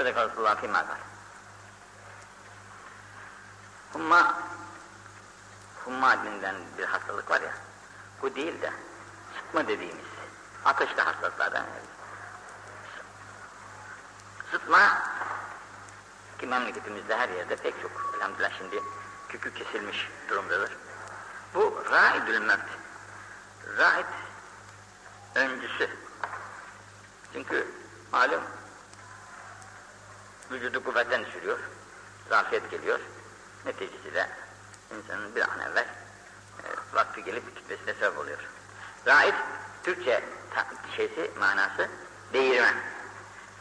Sadaka Resulullah fîmâ kal. Humma, humma denilen bir hastalık var ya, bu değil de sıtma dediğimiz, ateşli hastalıklardan Sıtma, ki memleketimizde her yerde pek çok, elhamdülillah şimdi kükü kesilmiş durumdadır. Bu raidül mevt. Raid öncüsü. Çünkü malum vücudu kuvvetten düşürüyor, zafiyet geliyor. Neticesiyle insanın bir an evvel e, vakti gelip gitmesine sebep oluyor. Raid, Türkçe şeysi, manası değirmen.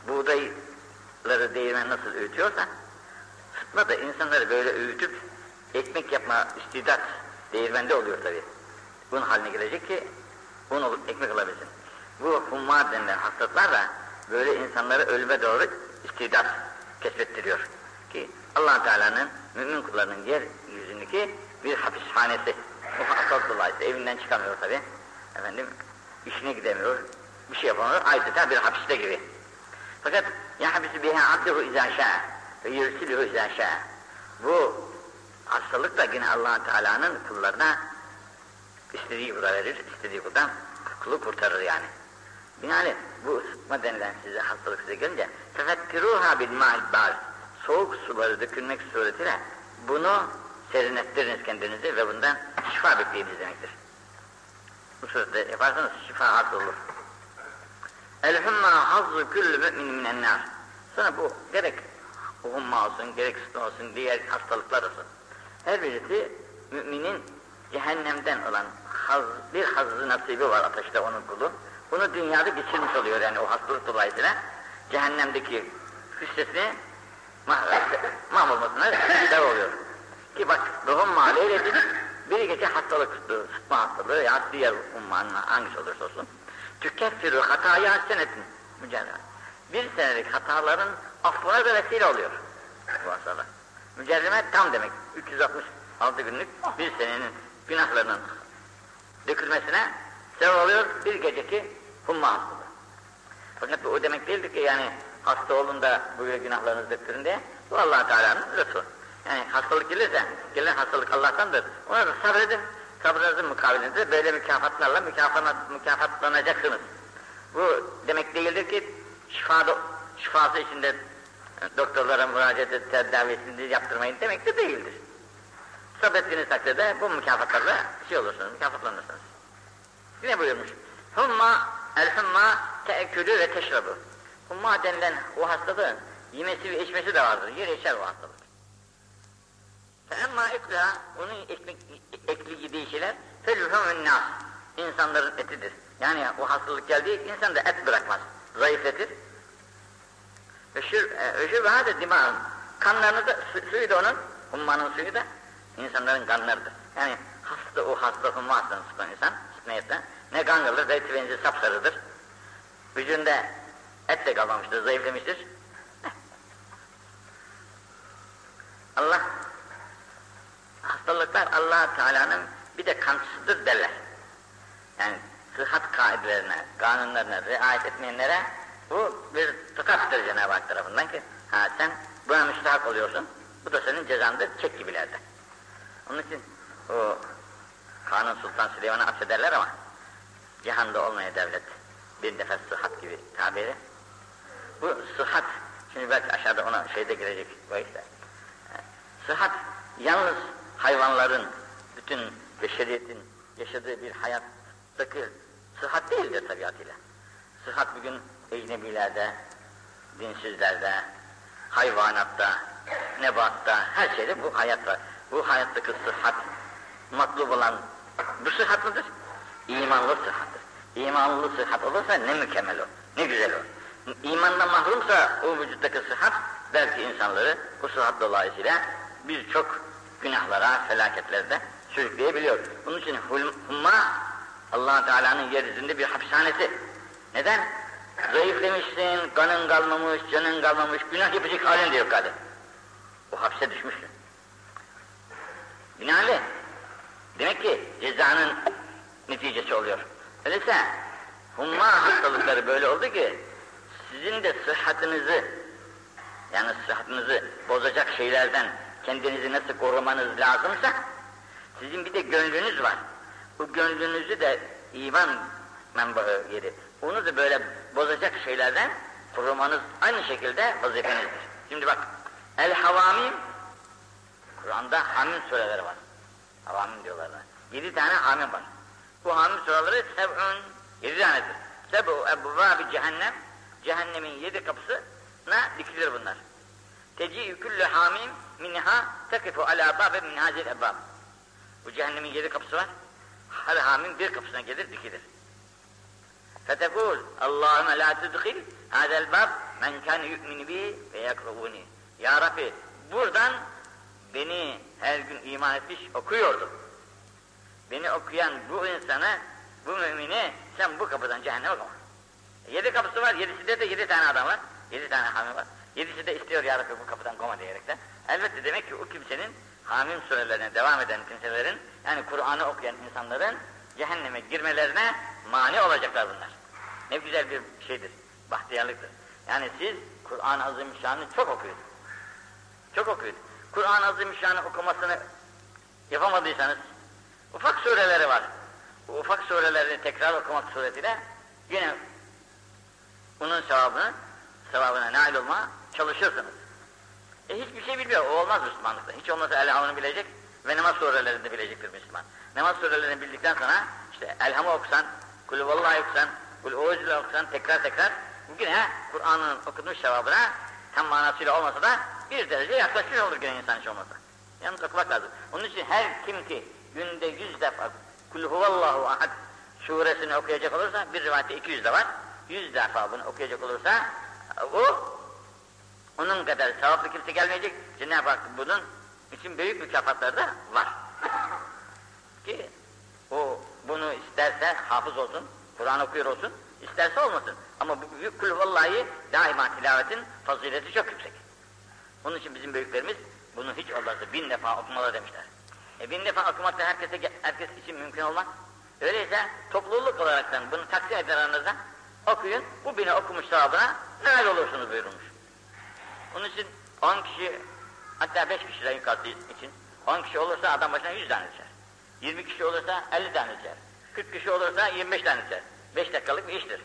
Buğdayları değirmen nasıl öğütüyorsa, sıtma da insanları böyle öğütüp ekmek yapma istidat değirmende oluyor tabi. Bunun haline gelecek ki un olup ekmek alabilsin. Bu humma denilen hastalıklar da böyle insanları ölüme doğru istidat kesbettiriyor. Ki allah Teala'nın mümin kullarının yeryüzündeki bir hapishanesi. Bu hastalık dolayısıyla evinden çıkamıyor tabi. Efendim işine gidemiyor, bir şey yapamıyor. Adeta bir hapiste gibi. Fakat yahbisi biha abduhu izâ şâ ve yürsilühü izâ şâ. Bu hastalık da yine allah Teala'nın kullarına istediği kula verir, istediği kuldan kulu kurtarır yani. Binaenaleyh bu ısıtma denilen size hastalık size gelince tefekkiruha bil ma'il baz soğuk suları dökülmek suretiyle bunu serinlettiriniz kendinizi ve bundan şifa bekleyiniz demektir. Bu surette yaparsanız şifa hasıl olur. El hazzu küllü mü'min minen nar. Sonra bu gerek humma olsun, gerek sıtma olsun, diğer hastalıklar olsun. Her birisi müminin cehennemden olan haz, bir hazzı nasibi var ateşte onun kulu. Bunu dünyada geçirmiş oluyor yani o hastalık dolayısıyla. Cehennemdeki hüsresini mahvolmasına sebep oluyor. Ki bak ruhun maliyle dedik, bir gece hastalık sıtma hastalığı ya diğer ummanın hangisi olursa olsun. Tükeffiru hataya senetin mücadele. Bir senelik hataların affına da vesile oluyor bu hastalık. Mücerrime tam demek. 366 günlük bir senenin günahlarının dökülmesine sebep oluyor bir geceki humma hastalığı. Fakat bu o demek değildir ki yani hasta olun da buyur günahlarınızı döktürün diye. Bu allah Teala'nın lütfu. Yani hastalık gelirse, gelen hastalık Allah'tandır. Ona da sabredin. Sabrınızın mukabilinde böyle mükafatlarla mükafat, mükafatlanacaksınız. Bu demek değildir ki şifada, şifası içinde doktorlara müracaat et, tedavisini yaptırmayın demek de değildir. Sabrettiğiniz takdirde bu mükafatlarla şey olursunuz, mükafatlanırsınız. Yine buyurmuş. Humma, el humma teekülü ve teşrabu. Humma denilen o hastalığın yemesi ve içmesi de vardır. Yer içer o hastalık. Emma ekla, onun ekmek, ekli yediği şeyler, felühümün nas, insanların etidir. Yani o hastalık geldiği insan da et bırakmaz, zayıfletir. Öşür ve hadi dimağın, kanlarını da, su, suyu da onun, hummanın suyu da insanların kanlarıdır. Yani hasta o hasta humma hastalığını sıkan insan, sıkmayette, ne kan kalır, zeytin benzi sapsarıdır. Vücudunda et de kalmamıştır, zayıflamıştır. Allah hastalıklar allah Teala'nın bir de kansızdır derler. Yani sıhhat kaidelerine, kanunlarına riayet etmeyenlere bu bir tıkattır Cenab-ı Hak tarafından ki ha sen buna müstahak oluyorsun, bu da senin cezandır, çek gibilerde. Onun için o Kanun Sultan Süleyman'ı affederler ama cihanda olmaya devlet bir nefes sıhhat gibi tabiri. Bu sıhhat, şimdi belki aşağıda ona şeyde girecek bu işte. Sıhhat yalnız hayvanların, bütün beşeriyetin yaşadığı bir hayattaki sıhhat değildir tabiatıyla. Sıhhat bugün ecnebilerde, dinsizlerde, hayvanatta, nebatta, her şeyde bu hayat var. Bu hayattaki sıhhat, matlub olan bu sıhhat mıdır? İmanlı sıhhattır. İmanlı sıhhat olursa ne mükemmel o, ne güzel o. İmandan mahrumsa o vücuttaki sıhhat belki insanları bu sıhhat dolayısıyla birçok günahlara, felaketlerde sürükleyebiliyor. Bunun için humma allah Teala'nın yeryüzünde bir hapishanesi. Neden? Zayıflamışsın, kanın kalmamış, canın kalmamış, günah yapacak halin de yok hadi. O hapse düşmüşsün. Binaenli. Demek ki cezanın neticesi oluyor. Öyleyse humma hastalıkları böyle oldu ki sizin de sıhhatinizi yani sıhhatınızı bozacak şeylerden kendinizi nasıl korumanız lazımsa sizin bir de gönlünüz var. Bu gönlünüzü de iman menbaı yeri. Onu da böyle bozacak şeylerden korumanız aynı şekilde vazifenizdir. Şimdi bak El Havamim Kur'an'da hamim sureleri var. Havamim diyorlar. Yedi tane hamim var. Bu hamim sureleri seb'un yedi tanedir. Seb'u ebbâbi cehennem cehennemin yedi kapısına dikilir bunlar. Teci'ü küllü hamim minha tekifu ala bâbe min hazil ebbâb. Bu cehennemin yedi kapısı var. Her hamim bir kapısına gelir dikilir. Fetekul Allahümme la tudkhil hadel bab men kan yu'min bi ve yakrubuni. Ya Rabbi buradan beni her gün iman etmiş okuyordu. Beni okuyan bu insana, bu mümini sen bu kapıdan cehenneme okuma. Yedi kapısı var, yedisinde de yedi tane adam var. Yedi tane hami var. Yedisi de istiyor ya Rabbi bu kapıdan koma diyerekten. Elbette demek ki o kimsenin hamim surelerine devam eden kimselerin yani Kur'an'ı okuyan insanların cehenneme girmelerine mani olacaklar bunlar. Ne güzel bir şeydir, bahtiyarlıktır. Yani siz Kur'an-ı Azimüşşan'ı çok okuyun. Çok okuyun. Kur'an-ı Azimüşşan'ı okumasını yapamadıysanız ufak sureleri var. Bu ufak surelerini tekrar okumak suretiyle yine bunun sevabını, sevabına nail olma çalışırsınız. E hiçbir şey bilmiyor, o olmaz Müslümanlıkta. Hiç olmazsa Elham'ını bilecek ve namaz surelerini de bilecektir Müslüman. Namaz surelerini bildikten sonra işte Elham'ı okusan, Kulü Vallahi okusan, Kulü Oğuz'u okusan tekrar tekrar yine Kur'an'ın okunmuş sevabına tam manasıyla olmasa da bir derece yaklaşmış olur gene insan hiç olmasa. Yalnız okumak lazım. Onun için her kim ki günde yüz defa Kul huvallahu ahad suresini okuyacak olursa bir rivayette 200 de var. Yüz defa bunu okuyacak olursa o onun kadar sevaplı kimse gelmeyecek. Cenab-ı Hak bunun için büyük mükafatları da var. Ki o bunu isterse hafız olsun, Kur'an okuyor olsun, isterse olmasın. Ama bu büyük kul vallahi daima tilavetin fazileti çok yüksek. Onun için bizim büyüklerimiz bunu hiç olmazsa bin defa okumalı demişler. E bin defa okumak herkese, herkes için mümkün olmaz. Öyleyse topluluk olaraktan bunu taksim eden aranızda okuyun, bu bini okumuş sahabına nail olursunuz buyurulmuş. Onun için 10 kişi, hatta 5 kişiden yukarısı için 10 kişi olursa adam başına 100 tane içer. 20 kişi olursa 50 tane içer. 40 kişi olursa 25 tane içer. 5 dakikalık bir iştir.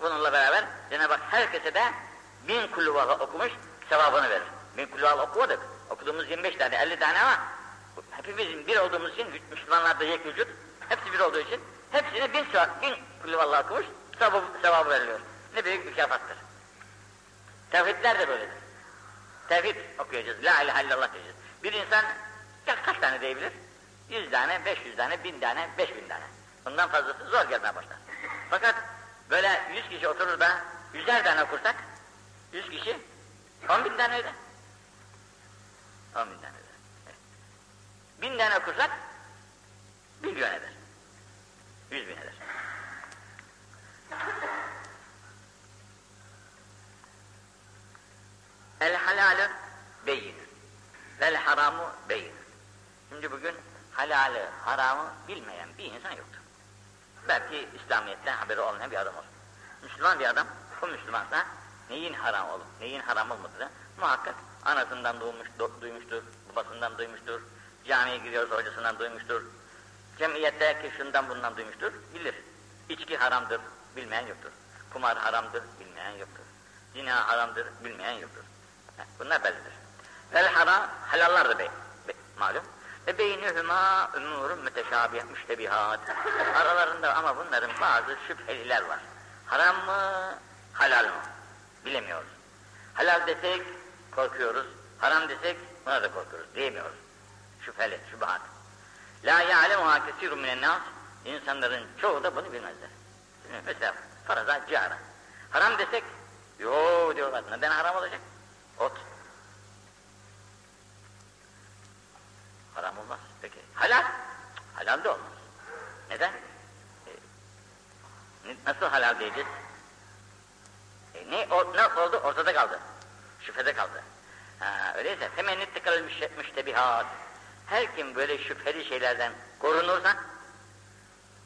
Bununla beraber Cenab-ı Hak herkese de bin kulluvalı okumuş sevabını verir. Bin kulluvalı okumadık. Okuduğumuz 25 tane, 50 tane ama hepimizin bir olduğumuz için, Müslümanlar da yek vücut, hepsi bir olduğu için hepsine bin, bin kulluvalı okumuş sevabı, sevabı veriliyor. Ne büyük mükafattır. Tevhidler de böyledir. Tevhid okuyacağız, la ilahe illallah diyeceğiz. Bir insan ya kaç tane diyebilir? Yüz tane, beş yüz tane, bin tane, beş bin tane. Bundan fazlası zor gelmeye başlar. Fakat böyle yüz kişi oturur da yüzer tane okursak, yüz kişi on bin tane öder. On bin tane öder. Bin tane okursak, milyon eder. Yüz bin eder. El halalı beyin. Vel haramu beyin. Şimdi bugün halali, haramı bilmeyen bir insan yoktur. Belki İslamiyet'ten haberi olmayan bir adam olur. Müslüman bir adam, o Müslümansa neyin haram olup, neyin haram olmadığını muhakkak anasından duymuş, duymuştur, babasından duymuştur, camiye gidiyorsa hocasından duymuştur, cemiyette ki şundan bundan duymuştur, bilir. İçki haramdır, bilmeyen yoktur. Kumar haramdır, bilmeyen yoktur. Zina haramdır, bilmeyen yoktur. Bunlar bellidir. Vel haram, helallar da bey, be, malum. Ve beynühüma umurun müteşabih, müştebihat. Aralarında ama bunların bazı şüpheliler var. Haram mı, halal mı? Bilemiyoruz. Halal desek korkuyoruz, haram desek buna da korkuyoruz, diyemiyoruz. Şüpheli, şüphat. La ya'lemuha kesirun minen nas. İnsanların çoğu da bunu bilmezler. Mesela faraza cara. Haram desek, yo diyorlar, neden haram olacak? Ot. Haram olmaz. Peki. Halal? Halal da olmaz. Neden? E, nasıl halal diyeceğiz? E, ne, o, ne oldu? Ortada kaldı. Şüphede kaldı. Ha, öyleyse temenni tıkalı müştebihat. Her kim böyle şüpheli şeylerden korunursa,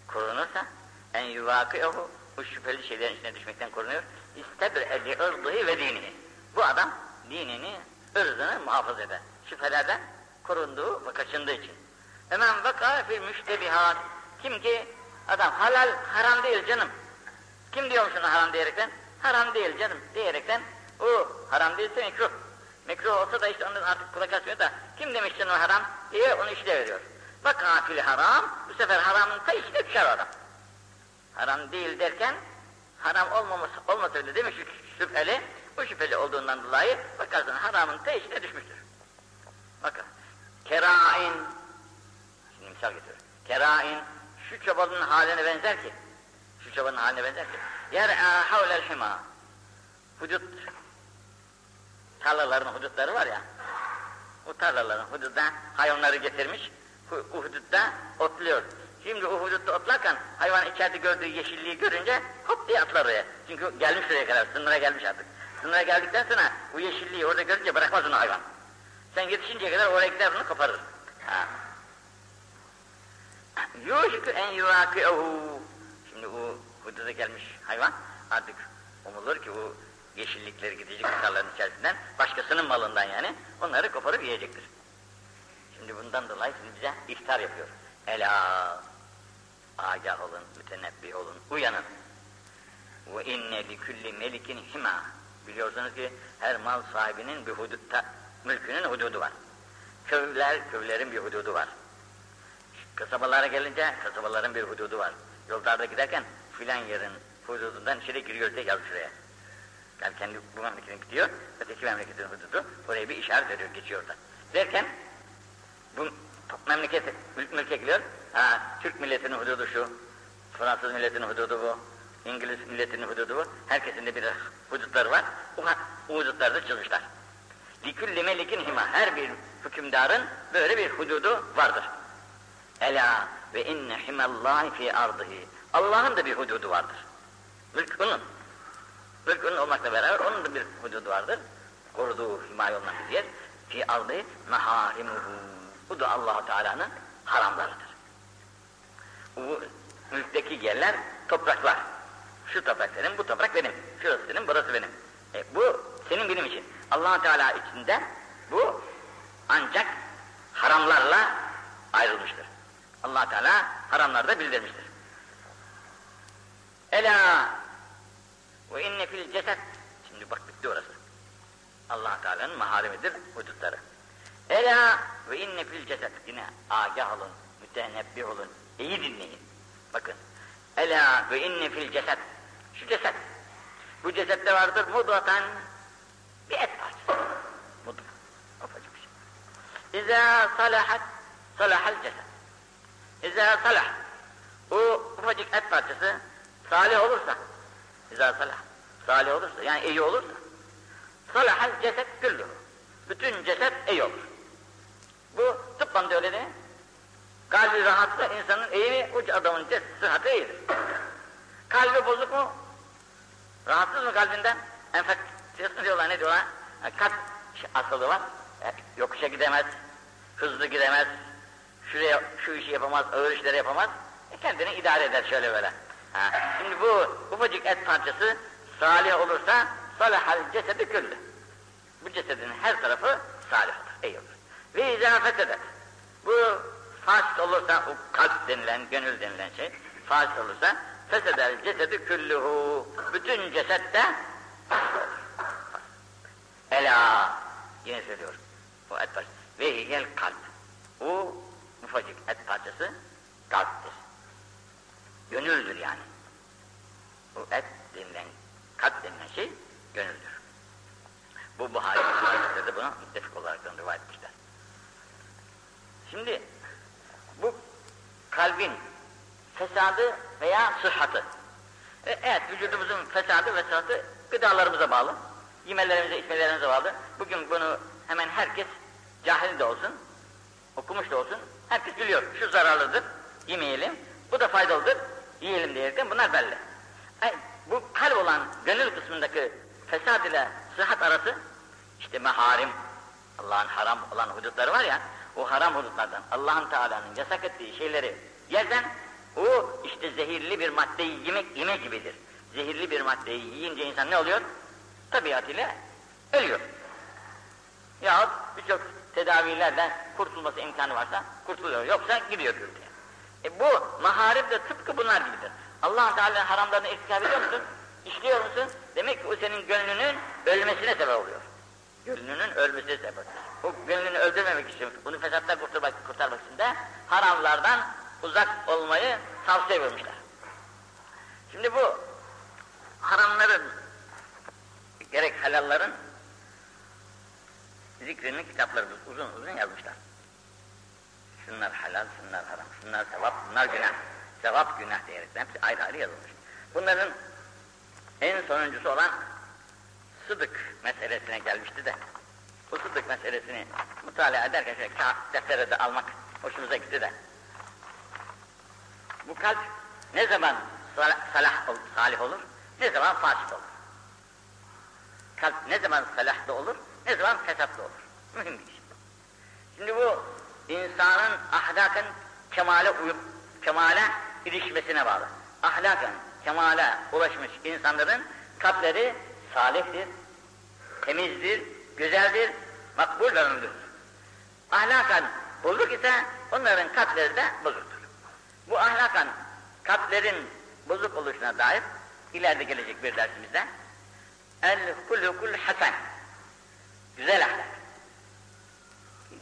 korunursa en yuvâkıyahu bu şüpheli şeylerin içine düşmekten korunuyor. İstebre li ırdıhi ve dinini. Bu adam dinini, ırzını muhafaza eder. Şüphelerden korunduğu ve kaçındığı için. Hemen vaka fil müştebihat. Kim ki adam halal haram değil canım. Kim diyor şunu haram diyerekten? Haram değil canım diyerekten o haram değilse mekruh. Mekruh olsa da işte onun artık kulak asmıyor da kim demiş canım haram diye onu işte veriyor. Vaka fil haram bu sefer haramın ta içine düşer adam. Haram değil derken haram olmaması olmasa öyle demiş şüpheli. Bu şüpheli olduğundan dolayı bakarsın haramın ta içine düşmüştür. Bakın. Kerain Şimdi misal getiriyor. Kerain şu çobanın haline benzer ki şu çobanın haline benzer ki yer'a havlel hima hudut tarlaların hudutları var ya o tarlaların hududuna hayvanları getirmiş o hudutta otluyor. Şimdi o hudutta otlarken hayvan içeride gördüğü yeşilliği görünce hop diye atlar oraya. Çünkü gelmiş oraya kadar, sınıra gelmiş artık. Sınıra geldikten sonra bu yeşilliği orada görünce bırakmaz onu hayvan. Sen yetişinceye kadar oraya gider onu koparır. Ha. Yuşku en yuvaki'uhu. Şimdi o hududa gelmiş hayvan artık umulur ki o yeşillikleri gidecek tarlaların içerisinden başkasının malından yani onları koparıp yiyecektir. Şimdi bundan dolayı şimdi bize iftar yapıyor. Ela agah olun, mütenebbih olun, uyanın. Ve inne li kulli melikin hima. Biliyorsunuz ki her mal sahibinin bir hudutta, mülkünün hududu var. Köyler, köylerin bir hududu var. Kasabalara gelince kasabaların bir hududu var. Yollarda giderken filan yerin hududundan içeri giriyor diye yaz. Yani kendi bu memleketin gidiyor, öteki memleketin hududu, oraya bir işaret ediyor, geçiyor da. Derken, bu memleket, mülke giriyor, ha, Türk milletinin hududu şu, Fransız milletinin hududu bu, İngiliz milletinin hududu bu, herkesin de bir hudutları var, o, o hudutlarda çizmişler. Likülli melikin hima, her bir hükümdarın böyle bir hududu vardır. Ela ve inne himallahi fi ardıhi. Allah'ın da bir hududu vardır. Mülk onun. Mülk onun olmakla beraber onun da bir hududu vardır. Koruduğu, himaye olunan bir yer. Fi ardı meharimuhu. Bu da allah Teala'nın haramlarıdır. Bu mülkteki yerler topraklar. Şu toprak senin, bu toprak benim. Şurası senin, burası benim. E, bu senin benim için. allah Teala içinde bu ancak haramlarla ayrılmıştır. allah Teala haramlarda bildirmiştir. Ela ve inne fil ceset. Şimdi bak bitti orası. allah Teala'nın maharimidir hudutları. Ela ve inne fil ceset. Yine agah olun, mütenebbih olun, iyi dinleyin. Bakın. Ela ve inne fil ceset. Şu ceset. Bu cesette vardır mudvatan bir et parçası. Mudva. Ufacık bir şey. İza salahat salahal ceset. İza salah. O ufacık et parçası salih olursa İza salah. Salih olursa yani iyi olursa salahal ceset güllü. Bütün ceset iyi olur. Bu tıbban da öyle değil? Kalbi rahatsa insanın iyi mi? Uç adamın sıhhati iyidir. Kalbi bozuk mu? Rahatsız mı kalbinden? Enfeksiyonu diyorlar ne diyorlar? Yani kalp hastalığı var. E, yokuşa gidemez, hızlı gidemez, şuraya şu işi yapamaz, ağır işleri yapamaz. E, kendini idare eder şöyle böyle. Ha. Şimdi bu ufacık et parçası salih olursa salahal cesedi küllü. Bu cesedin her tarafı salih olur, iyi olur. Ve izâ fesedet. Bu fasit olursa, o kalp denilen, gönül denilen şey, fasit olursa, fesedel cesedi küllühü. Bütün ceset Ela, yine söylüyorum, bu et parçası. Ve hiyel kalp. O ufacık et parçası kalptir. Gönüldür yani. Bu et denilen, kalp denilen şey gönüldür. Bu Buhari Müslümanlıkta da buna müttefik olarak rivayet etmişler. Şimdi bu kalbin fesadı veya sıhhatı. E, evet vücudumuzun fesadı ve sıhhatı gıdalarımıza bağlı. Yemelerimize, içmelerimize bağlı. Bugün bunu hemen herkes cahil de olsun, okumuş da olsun, herkes biliyor. Şu zararlıdır, yemeyelim. Bu da faydalıdır, yiyelim diyerekten bunlar belli. E, bu kalp olan gönül kısmındaki fesad ile sıhhat arası işte meharim, Allah'ın haram olan hudutları var ya, o haram hudutlardan Allah'ın Teala'nın yasak ettiği şeyleri yerden o işte zehirli bir maddeyi yemek yeme gibidir. Zehirli bir maddeyi yiyince insan ne oluyor? Tabiatıyla ölüyor. Yahut birçok tedavilerden kurtulması imkanı varsa kurtuluyor. Yoksa gidiyor gürültüye. E bu maharip de tıpkı bunlar gibidir. allah Teala'nın haramlarını irtikap ediyor musun? İşliyor musun? Demek ki o senin gönlünün ölmesine sebep oluyor. Gönlünün ölmesine sebep. Bu gönlünü öldürmemek için, bunu fesattan kurtarmak, kurtarmak için de haramlardan uzak olmayı tavsiye vermişler. Şimdi bu haramların, gerek helalların zikrini kitapları uzun uzun yazmışlar. Şunlar helal, şunlar haram, şunlar sevap, bunlar günah. Sevap, günah diyerek hepsi ayrı ayrı yazılmış. Bunların en sonuncusu olan sıdık meselesine gelmişti de bu sıdık meselesini mutala ederken şöyle deftere de almak hoşumuza gitti de bu kalp ne zaman salah, salih olur, ne zaman fasık olur. Kalp ne zaman salahlı olur, ne zaman fesatlı olur. Mühim bir şey. Şimdi bu insanın ahlakın kemale uyup kemale ilişmesine bağlı. Ahlakın kemale ulaşmış insanların kalpleri salihtir, temizdir, güzeldir, makbul ömrüdür. Ahlakan bozuk ise onların kalpleri de bozuktur. Bu ahlakan kalplerin bozuk oluşuna dair ileride gelecek bir dersimizde el kulukul hasen güzel ahlak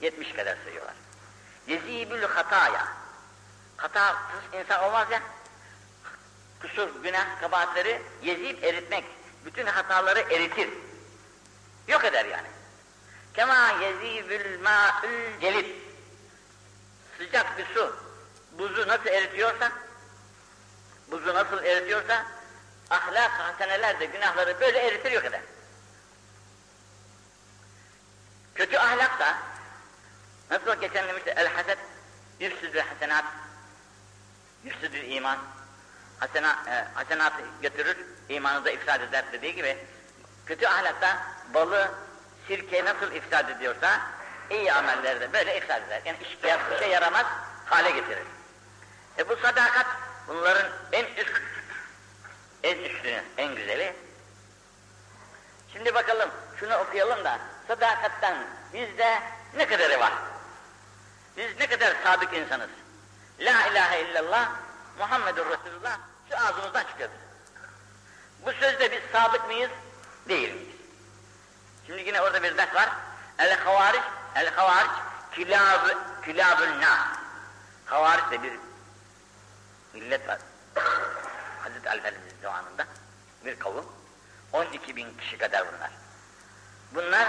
70 kadar sayıyorlar. Yezibül hataya hatasız insan olmaz ya kusur, günah, kabahatleri yezip eritmek bütün hataları eritir. Yok eder yani. Kema yezibül ma'ül celid sıcak bir su buzu nasıl eritiyorsa buzu nasıl eritiyorsa ahlak haseneler de günahları böyle eritir yok eder. Kötü ahlak da nasıl geçen demişti el haset yüfsüdü hasenat yüfsüdü iman hasena, e, hasenatı götürür imanı da ifsad eder dediği gibi kötü ahlakta balı sirke nasıl ifsad ediyorsa iyi amelleri de böyle ifsad eder. Yani iş, işe yaramaz hale getirir. E bu sadakat bunların en üst, en üstünü, en güzeli. Şimdi bakalım şunu okuyalım da sadakattan bizde ne kadarı var? Biz ne kadar sadık insanız. La ilahe illallah Muhammedur Resulullah şu ağzımızdan çıkıyor. Bu sözde biz sadık mıyız? Değil miyiz? Şimdi yine orada bir ders var. El havariç, el havariç kilab, kilabül na. Havariç de bir millet var. Hazreti Ali zamanında bir kavim. 12 bin kişi kadar bunlar. Bunlar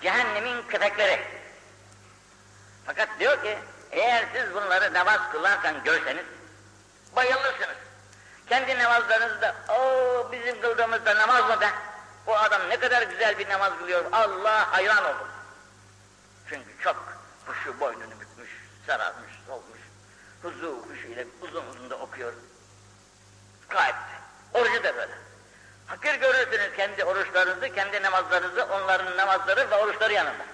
cehennemin köpekleri. Fakat diyor ki eğer siz bunları namaz kılarken görseniz bayılırsınız. Kendi namazlarınızda o bizim kıldığımızda namaz mı be? Bu adam ne kadar güzel bir namaz kılıyor. Allah hayran olur. Çünkü çok kuşu boynunu bükmüş, sararmış, solmuş. Huzu kuşu ile uzun uzun da okuyor. Gayet. Orucu da böyle. Hakir görürsünüz kendi oruçlarınızı, kendi namazlarınızı, onların namazları ve oruçları yanında.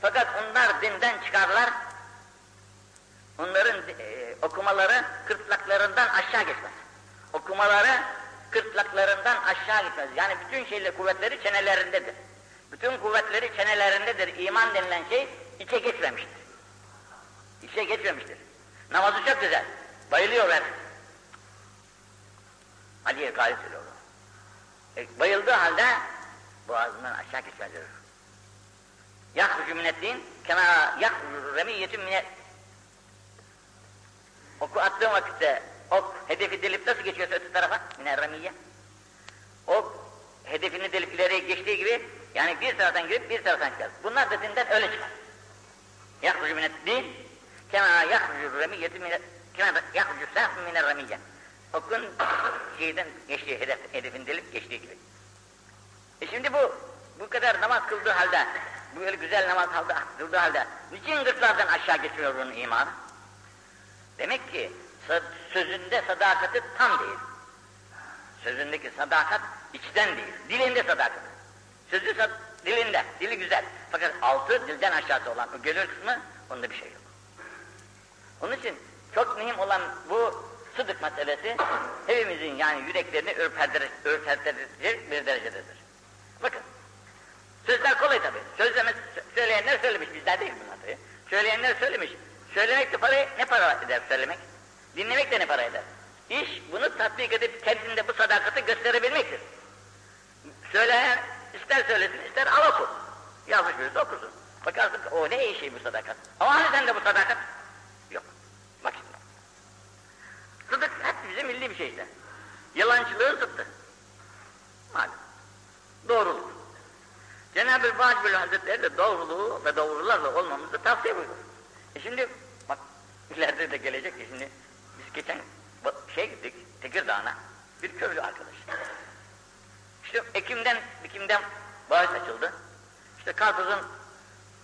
Fakat onlar dinden çıkarlar, onların e, okumaları kırtlaklarından aşağı geçmez. Okumaları kırtlaklarından aşağı gitmez. Yani bütün şeyle kuvvetleri çenelerindedir. Bütün kuvvetleri çenelerindedir. İman denilen şey içe geçmemiştir. İçe geçmemiştir. Namazı çok güzel. Bayılıyor ben. Ali'ye gayet söylüyor. E, bayıldığı halde boğazından aşağı geçmez diyor. Yahrucu mineddin kema yahrucu remiyyetin minet Oku attığın vakitte ok hedefi delip nasıl geçiyorsa öte tarafa miner remiyye ok hedefini delip ileriye geçtiği gibi yani bir taraftan girip bir taraftan çıkar. Bunlar da dinden öyle çıkar. Yahrucu mineddin kema yahrucu remiyyetin minet kema yahrucu sahfun miner remiyye okun şeyden geçtiği hedef, hedefin delip geçtiği gibi. E şimdi bu bu kadar namaz kıldığı halde, böyle güzel namaz kıldığı halde niçin gırtlardan aşağı geçmiyor bunun imanı? Demek ki sözünde sadakati tam değil. Sözündeki sadakat içten değil, dilinde sadakat. Sözü sad dilinde, dili güzel. Fakat altı dilden aşağısı olan o gönül kısmı onda bir şey yok. Onun için çok mühim olan bu sıdık meselesi hepimizin yani yüreklerini ürpertirecek bir derecededir. Bakın, sözler kolay tabi. Söz Söyleyenler söylemiş. Söylemek de para, ne para eder söylemek? Dinlemek de ne para eder? İş bunu tatbik edip kendinde bu sadakati gösterebilmektir. Söyleyen ister söylesin ister al oku. Yazmış birisi okusun. Bakarsın o ne iyi şey bu sadakat. Ama hani sende bu sadakat? Yok. Bak şimdi. Sıdık hep bize milli bir şey işte. Yalancılığın zıttı. Malum. Doğruluk. Cenab-ı Vacibül Hazretleri de doğruluğu ve doğrularla olmamızı tavsiye buyurur. E şimdi bak ileride de gelecek şimdi biz geçen şey gittik Tekirdağ'a bir köylü arkadaş. İşte Ekim'den, Ekim'den bağış açıldı. İşte karpuzun,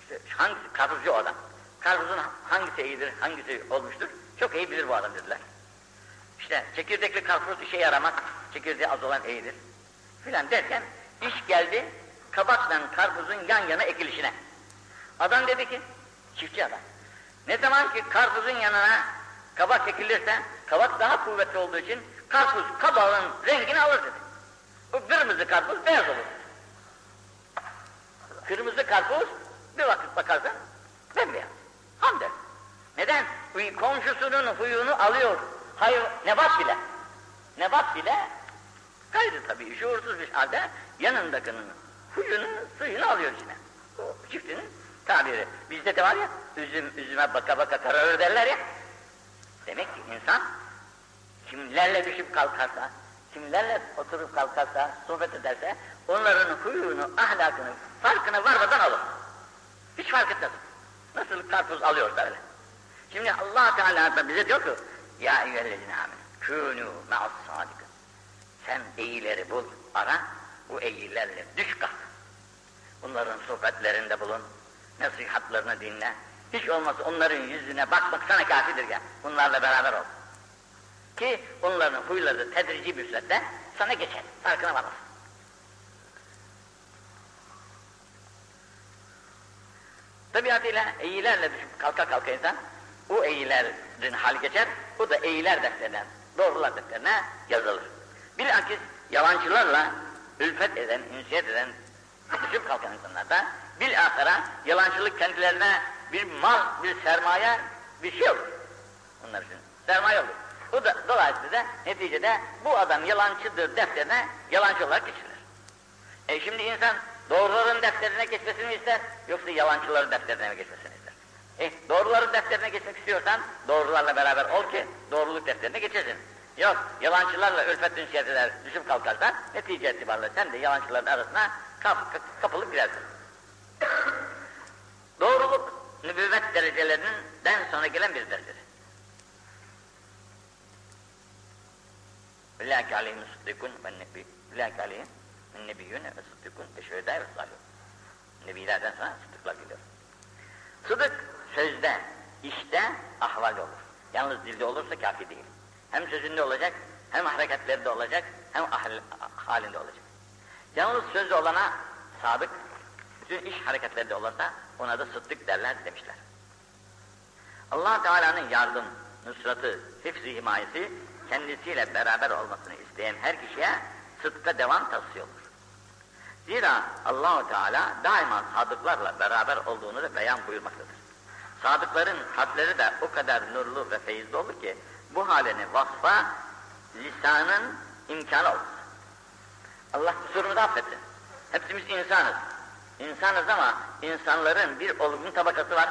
işte hangisi, karpuzcu adam. Karpuzun hangisi iyidir, hangisi olmuştur, çok iyi bilir bu adam dediler. İşte çekirdekli karpuz işe yaramaz, çekirdeği az olan iyidir. Filan derken iş geldi, kabakla karpuzun yan yana ekilişine. Adam dedi ki, çiftçi adam, ne zaman ki karpuzun yanına kabak ekilirse, kabak daha kuvvetli olduğu için karpuz kabağın rengini alır dedi. Bu kırmızı karpuz beyaz olur. Kırmızı karpuz bir vakit bakarsan bembeyaz. Hamder. Neden? Komşusunun huyunu alıyor. Hayır, nebat bile. Nebat bile gayri tabii şuursuz bir halde yanındakinin huyunu, suyunu alıyor içine. O çiftinin tabiri. Bizde de var ya, üzüm üzüme baka baka kararır derler ya. Demek ki insan kimlerle düşüp kalkarsa, kimlerle oturup kalkarsa, sohbet ederse, onların huyunu, ahlakını, farkına varmadan alır. Hiç fark etmez. Nasıl karpuz alıyorsa öyle. Şimdi allah Teala bize diyor ki, Ya eyyühellezine amin, kûnû ma'as sadıkın. Sen iyileri bul, ara, bu iyilerle düş kalk. Bunların sohbetlerinde bulun, nasihatlarını dinle. Hiç olmazsa onların yüzüne bakmak sana kafidir ya. Bunlarla beraber ol. Ki onların huyları tedrici bir süreçte sana geçer. Farkına varmasın. Tabiatıyla iyilerle düşüp kalka kalka insan, o iyilerin hal geçer, o da iyiler defterine, doğrular defterine yazılır. Bilakis yalancılarla ülfet eden, ünsiyet eden, düşüp kalkan insanlar da bilahara yalancılık kendilerine bir mal, bir sermaye, bir şey olur. Onlar için sermaye olur. Bu da dolayısıyla da neticede bu adam yalancıdır defterine yalancı olarak geçilir. E şimdi insan doğruların defterine geçmesini ister yoksa yalancıların defterine mi geçmesini ister? E doğruların defterine geçmek istiyorsan doğrularla beraber ol ki doğruluk defterine geçesin. Yok yalancılarla ülfet ünsiyet eder düşüp kalkarsan netice itibariyle sen de yalancıların arasına kap, kapılıp girersin. Doğruluk nübüvvet derecelerinden sonra gelen bir derecedir. Villâki aleyhim sıddıkun ve nebi. Villâki aleyhim min nebiyyûne ve sıddıkun ve şehedâ ve salihun. Nebilerden sonra sıddıklar geliyor. Sıdık sözde, işte, ahval olur. Yalnız dilde olursa kafi değil. Hem sözünde olacak, hem hareketlerinde olacak, hem halinde olacak. Yalnız sözde olana sadık, bütün iş hareketlerinde olursa ona da sıddık derler demişler. allah Teala'nın yardım, nusratı, hifz-i himayesi kendisiyle beraber olmasını isteyen her kişiye sıdka devam tavsiye olur. Zira Allahu Teala daima sadıklarla beraber olduğunu da beyan buyurmaktadır. Sadıkların hatları da o kadar nurlu ve feyizli olur ki bu halini vasfa lisanın imkanı olur. Allah kusurunu da affetsin. Hepimiz insanız. İnsanız ama insanların bir olgun tabakası var.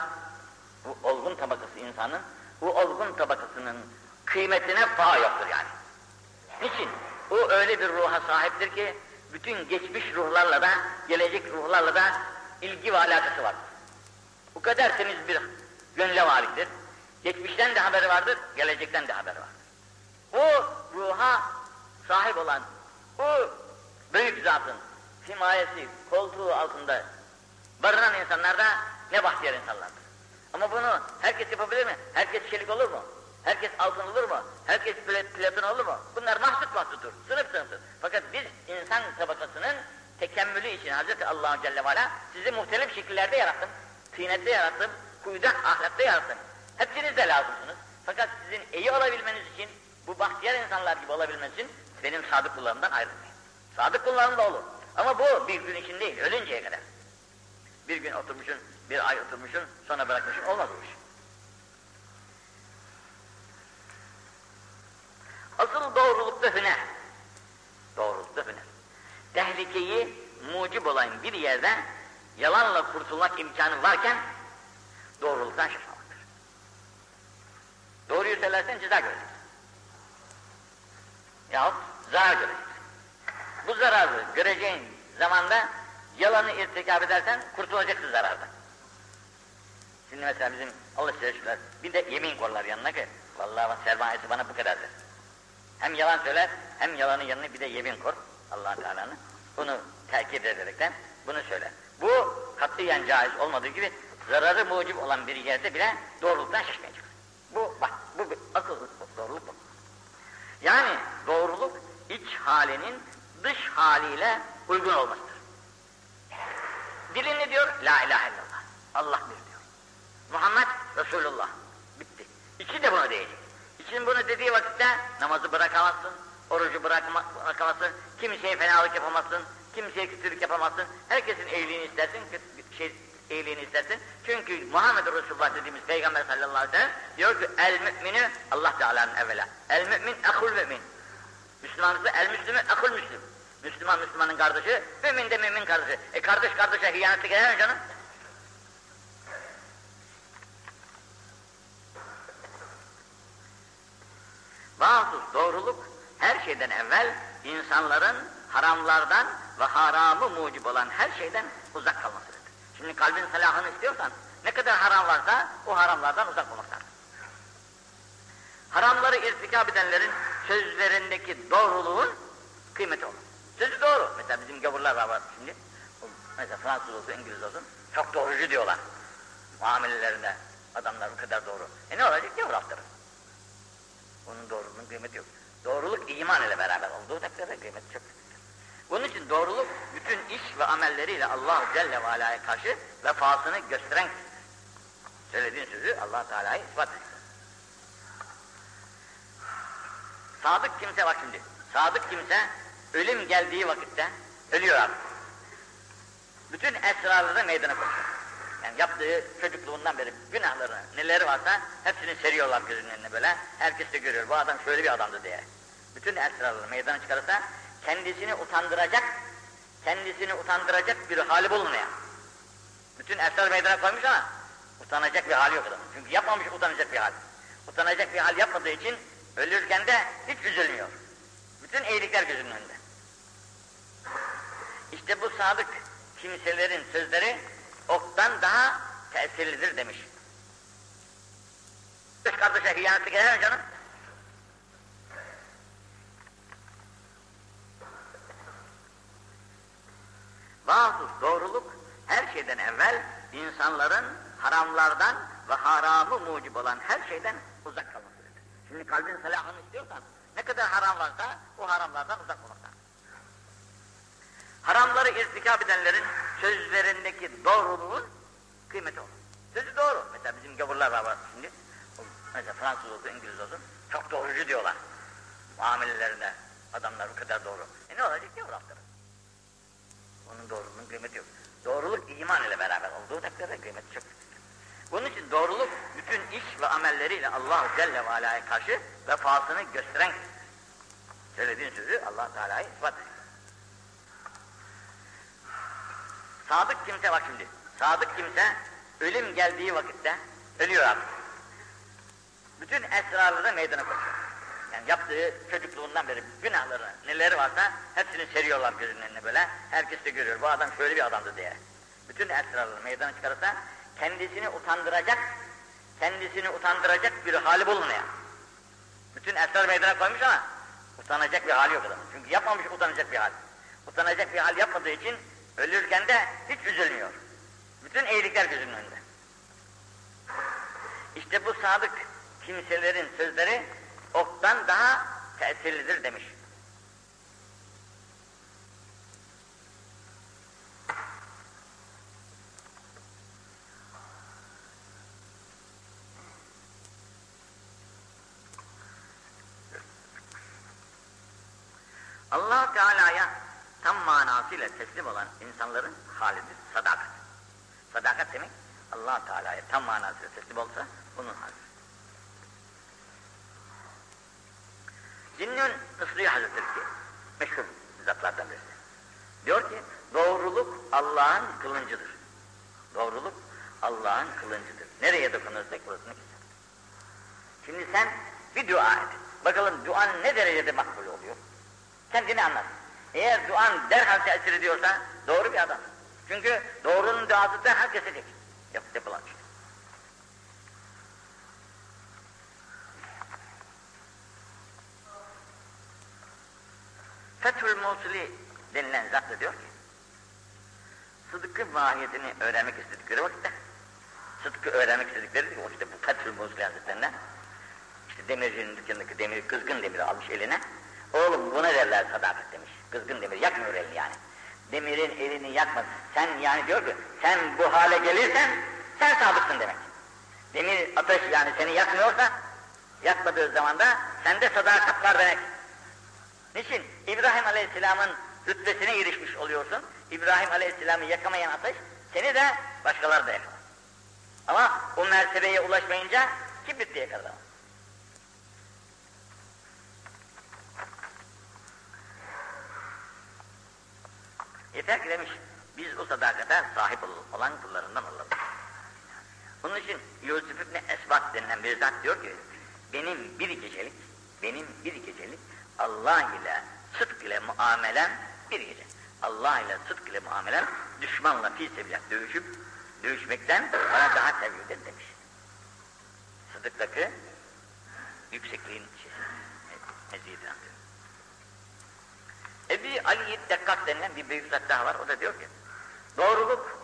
Bu olgun tabakası insanın, bu olgun tabakasının kıymetine paha yoktur yani. Niçin? O öyle bir ruha sahiptir ki bütün geçmiş ruhlarla da, gelecek ruhlarla da ilgi ve alakası vardır. Bu kadar temiz bir gönle valiktir. Geçmişten de haberi vardır, gelecekten de haberi vardır. O ruha sahip olan, o büyük zatın himayesi, koltuğu altında barınan insanlar da ne bahtiyar insanlardır. Ama bunu herkes yapabilir mi? Herkes çelik olur mu? Herkes altın olur mu? Herkes platin olur mu? Bunlar mahsut mahsutur, sınıf sınıftır. Fakat biz insan tabakasının tekemmülü için Hazreti Allah Celle ve Ala sizi muhtelif şekillerde yarattım. Tînette yarattım, kuyuda, ahlakta yarattım. Hepsiniz de lazımsınız. Fakat sizin iyi olabilmeniz için, bu bahtiyar insanlar gibi olabilmeniz için benim sadık kullarımdan ayrılmayın. Sadık kullarım da olur. Ama bu bir gün için değil, ölünceye kadar. Bir gün oturmuşsun, bir ay oturmuşsun, sonra bırakmışsın. Olmaz bu iş. Asıl doğrulukta hüner. Doğrulukta hüner. Tehlikeyi mucib olan bir yerde yalanla kurtulmak imkanı varken doğruluktan şaşmamaktır. Doğruyu söylersen ceza göreceksin. Yahut zarar göreceksin. Bu zararı göreceğin zamanda yalanı irtikap edersen kurtulacaksın zarardan. Şimdi mesela bizim Allah şerefler bir de yemin korlar yanına ki vallahi sermayesi bana bu kadardır. Hem yalan söyler hem yalanın yanına bir de yemin kor allah Teala'nın. Bunu takip ederekten bunu söyler. Bu katiyen caiz olmadığı gibi zararı mucib olan bir yerde bile doğruluktan şaşmayacak. Bu bak bu bir akıl doğruluk. Yani doğruluk iç halinin dış haliyle uygun olmasıdır. Dilin ne diyor? La ilahe illallah. Allah bir diyor. Muhammed Resulullah. Bitti. İçi de bunu diyecek. İçin bunu dediği vakitte namazı bırakamazsın, orucu bırakma, bırakamazsın, kimseye fenalık yapamazsın, kimseye kötülük yapamazsın, herkesin iyiliğini istersin, şey, iyiliğini istersin. Çünkü Muhammed Resulullah dediğimiz Peygamber sallallahu aleyhi ve sellem diyor ki el müminü Allah Teala'nın evvela. El mümin akul mümin. Müslüman ise el müslümü akul müslüm. Müslüman Müslümanın kardeşi, mümin de mümin kardeşi. E kardeş kardeşe hıyaneti gelir mi canım? Bağımsız doğruluk her şeyden evvel insanların haramlardan ve haramı mucib olan her şeyden uzak kalmasıdır. Şimdi kalbin salahını istiyorsan ne kadar haram varsa o haramlardan uzak olmaktadır. Haramları irtikab edenlerin sözlerindeki doğruluğun kıymeti olur. Sözü doğru. Mesela bizim gavurlar var, şimdi. Mesela Fransız olsun, İngiliz olsun. Çok doğrucu diyorlar. Muamelelerinde adamlar bu kadar doğru. E ne olacak? Gavur haftarı. Onun doğruluğunun kıymeti yok. Doğruluk iman ile beraber olduğu takdirde kıymeti çok Bunun için doğruluk bütün iş ve amelleriyle Allah Celle ve Ala'ya karşı vefasını gösteren söylediğin sözü Allah Teala'yı ispat ediyor. Sadık kimse bak şimdi. Sadık kimse ölüm geldiği vakitte ölüyor artık. Bütün esrarları meydana koyuyor. Yani yaptığı çocukluğundan beri günahları neleri varsa hepsini seriyorlar gözünün önüne böyle. Herkes de görüyor bu adam şöyle bir adamdı diye. Bütün esrarları meydana çıkarırsa kendisini utandıracak, kendisini utandıracak bir hali bulunmuyor. Bütün esrar meydana koymuş ama utanacak bir hali yok adamın. Çünkü yapmamış utanacak bir hal. Utanacak bir hal yapmadığı için ölürken de hiç üzülmüyor. Bütün iyilikler gözünün önünde. İşte bu sadık kimselerin sözleri oktan daha tesirlidir demiş. Kız kardeşe hıyanetlik eder mi canım? Mahsus doğruluk her şeyden evvel insanların haramlardan ve haramı mucib olan her şeyden uzak kalmasıdır. Şimdi kalbin salahını istiyorsan ne kadar haram varsa o haramlardan uzak olmaktan. Haramları irtikab edenlerin sözlerindeki doğruluğun kıymeti olur. Sözü doğru. Mesela bizim gavurlar var şimdi. Mesela Fransız olsun, İngiliz olsun. Çok doğrucu diyorlar. Muamelelerinde adamlar bu kadar doğru. E ne olacak gavur haftarı? Onun doğruluğunun kıymeti yok. Doğruluk iman ile beraber olduğu takdirde kıymeti çok Bunun için doğruluk bütün iş ve amelleriyle Allah Celle ve Ala'ya karşı vefasını gösteren söylediğin sözü Allah Teala'yı ispat ediyor. Sadık kimse bak şimdi. Sadık kimse ölüm geldiği vakitte ölüyor artık. Bütün esrarları meydana koyuyor. Yani yaptığı çocukluğundan beri günahları neleri varsa hepsini seriyorlar gözünün önüne böyle. Herkes de görüyor bu adam şöyle bir adamdı diye. Bütün esrarları meydana çıkarırsa kendisini utandıracak, kendisini utandıracak bir hali bulunmuyor. Bütün esrar meydana koymuş ama utanacak bir hali yok adamın. Çünkü yapmamış utanacak bir hal. Utanacak bir hal yapmadığı için ölürken de hiç üzülmüyor. Bütün iyilikler gözünün önünde. İşte bu sadık kimselerin sözleri oktan daha tesirlidir demiş. allah Teala'ya tam manasıyla teslim olan insanların halidir sadakat. Sadakat demek allah Teala'ya tam manasıyla teslim olsa bunun halidir. Cinnün Isri Hazretleri ki, meşhur zatlardan birisi. Diyor ki, doğruluk Allah'ın kılıncıdır. Doğruluk Allah'ın kılıncıdır. Nereye dokunursak burasını keser. Şimdi sen bir dua et. Bakalım duan ne derecede makbul oluyor? Kendini anlat. Eğer duan derhal tesir ediyorsa doğru bir adam. Çünkü doğrunun duası derhal kesecek. Yap, yapılan şey. Fethül Musuli denilen zat da diyor ki, sıdkı mahiyetini öğrenmek istedikleri vakitte, sıdkı öğrenmek istedikleri o işte bu Fethül Musuli Hazretlerinden, işte demircinin dükkanındaki demiri, kızgın demiri almış eline, oğlum buna derler sadakat demiş, kızgın demir, yakmıyor elini yani. Demirin elini yakma, sen yani diyor ki, sen bu hale gelirsen, sen sadıksın demek. Demir ateş yani seni yakmıyorsa, yakmadığı zaman da sende sadakat var demek. Niçin? İbrahim Aleyhisselam'ın rütbesine erişmiş oluyorsun. İbrahim Aleyhisselam'ı yakamayan ateş seni de başkaları da yakamaz. Ama o mertebeye ulaşmayınca kibrit diye yakalar. Yeter ki demiş, biz o sadakate sahip olan kullarından olalım. Bunun için Yusuf İbni Esbat denilen bir zat diyor ki, benim bir gecelik, benim bir gecelik Allah ile sıdk ile muamelen bir gece. Allah ile sıdk ile muamelen düşmanla fi sebillah dövüşüp dövüşmekten bana daha sevgilidir demiş. Sıdıktaki yüksekliğin meziyetini anlıyor. Ebi Ali Dekkak denilen bir büyük zat daha var. O da diyor ki, doğruluk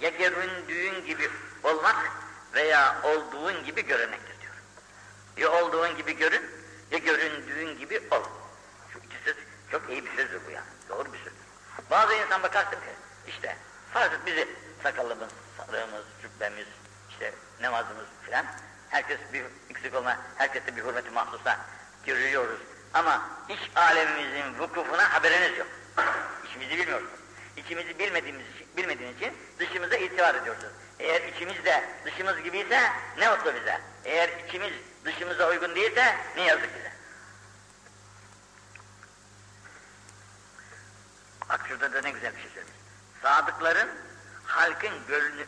ya göründüğün gibi olmak veya olduğun gibi görünmektir diyor. Ya olduğun gibi görün, ya göründüğün gibi ol. Şu iki söz çok iyi bir sözdür bu yani. Doğru bir söz. Bazı insan bakarsın ki işte farz et bizi sakallımız, sarığımız, cübbemiz, işte namazımız filan herkes bir eksik olma, herkese bir hürmeti mahsusa görüyoruz. Ama iç alemimizin vukufuna haberiniz yok. İçimizi bilmiyorsunuz. İçimizi bilmediğimiz bilmediğiniz için dışımıza itibar ediyorsunuz. Eğer içimiz de dışımız gibiyse ne mutlu bize. Eğer içimiz dışımıza uygun değilse ne yazık bize. Bak şurada da ne güzel bir şey söylemiş. Sadıkların halkın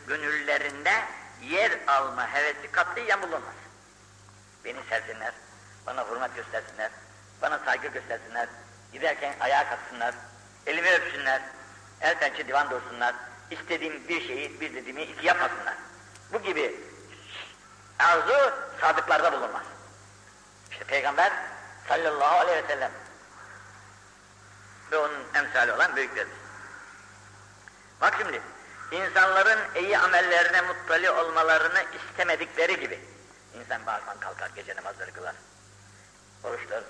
gönüllerinde yer alma hevesi katiyen bulunmaz. Beni sevsinler, bana hürmet göstersinler, bana saygı göstersinler, giderken ayağa kalksınlar, elimi öpsünler, el pençe divan dursunlar, istediğim bir şeyi, bir dediğimi iki yapmasınlar. Bu gibi arzu sadıklarda bulunmaz. İşte Peygamber sallallahu aleyhi ve sellem ve onun emsali olan büyüklerimiz. Bak şimdi, insanların iyi amellerine muttali olmalarını istemedikleri gibi, insan bazen kalkar gece namazları kılar, oruçlar,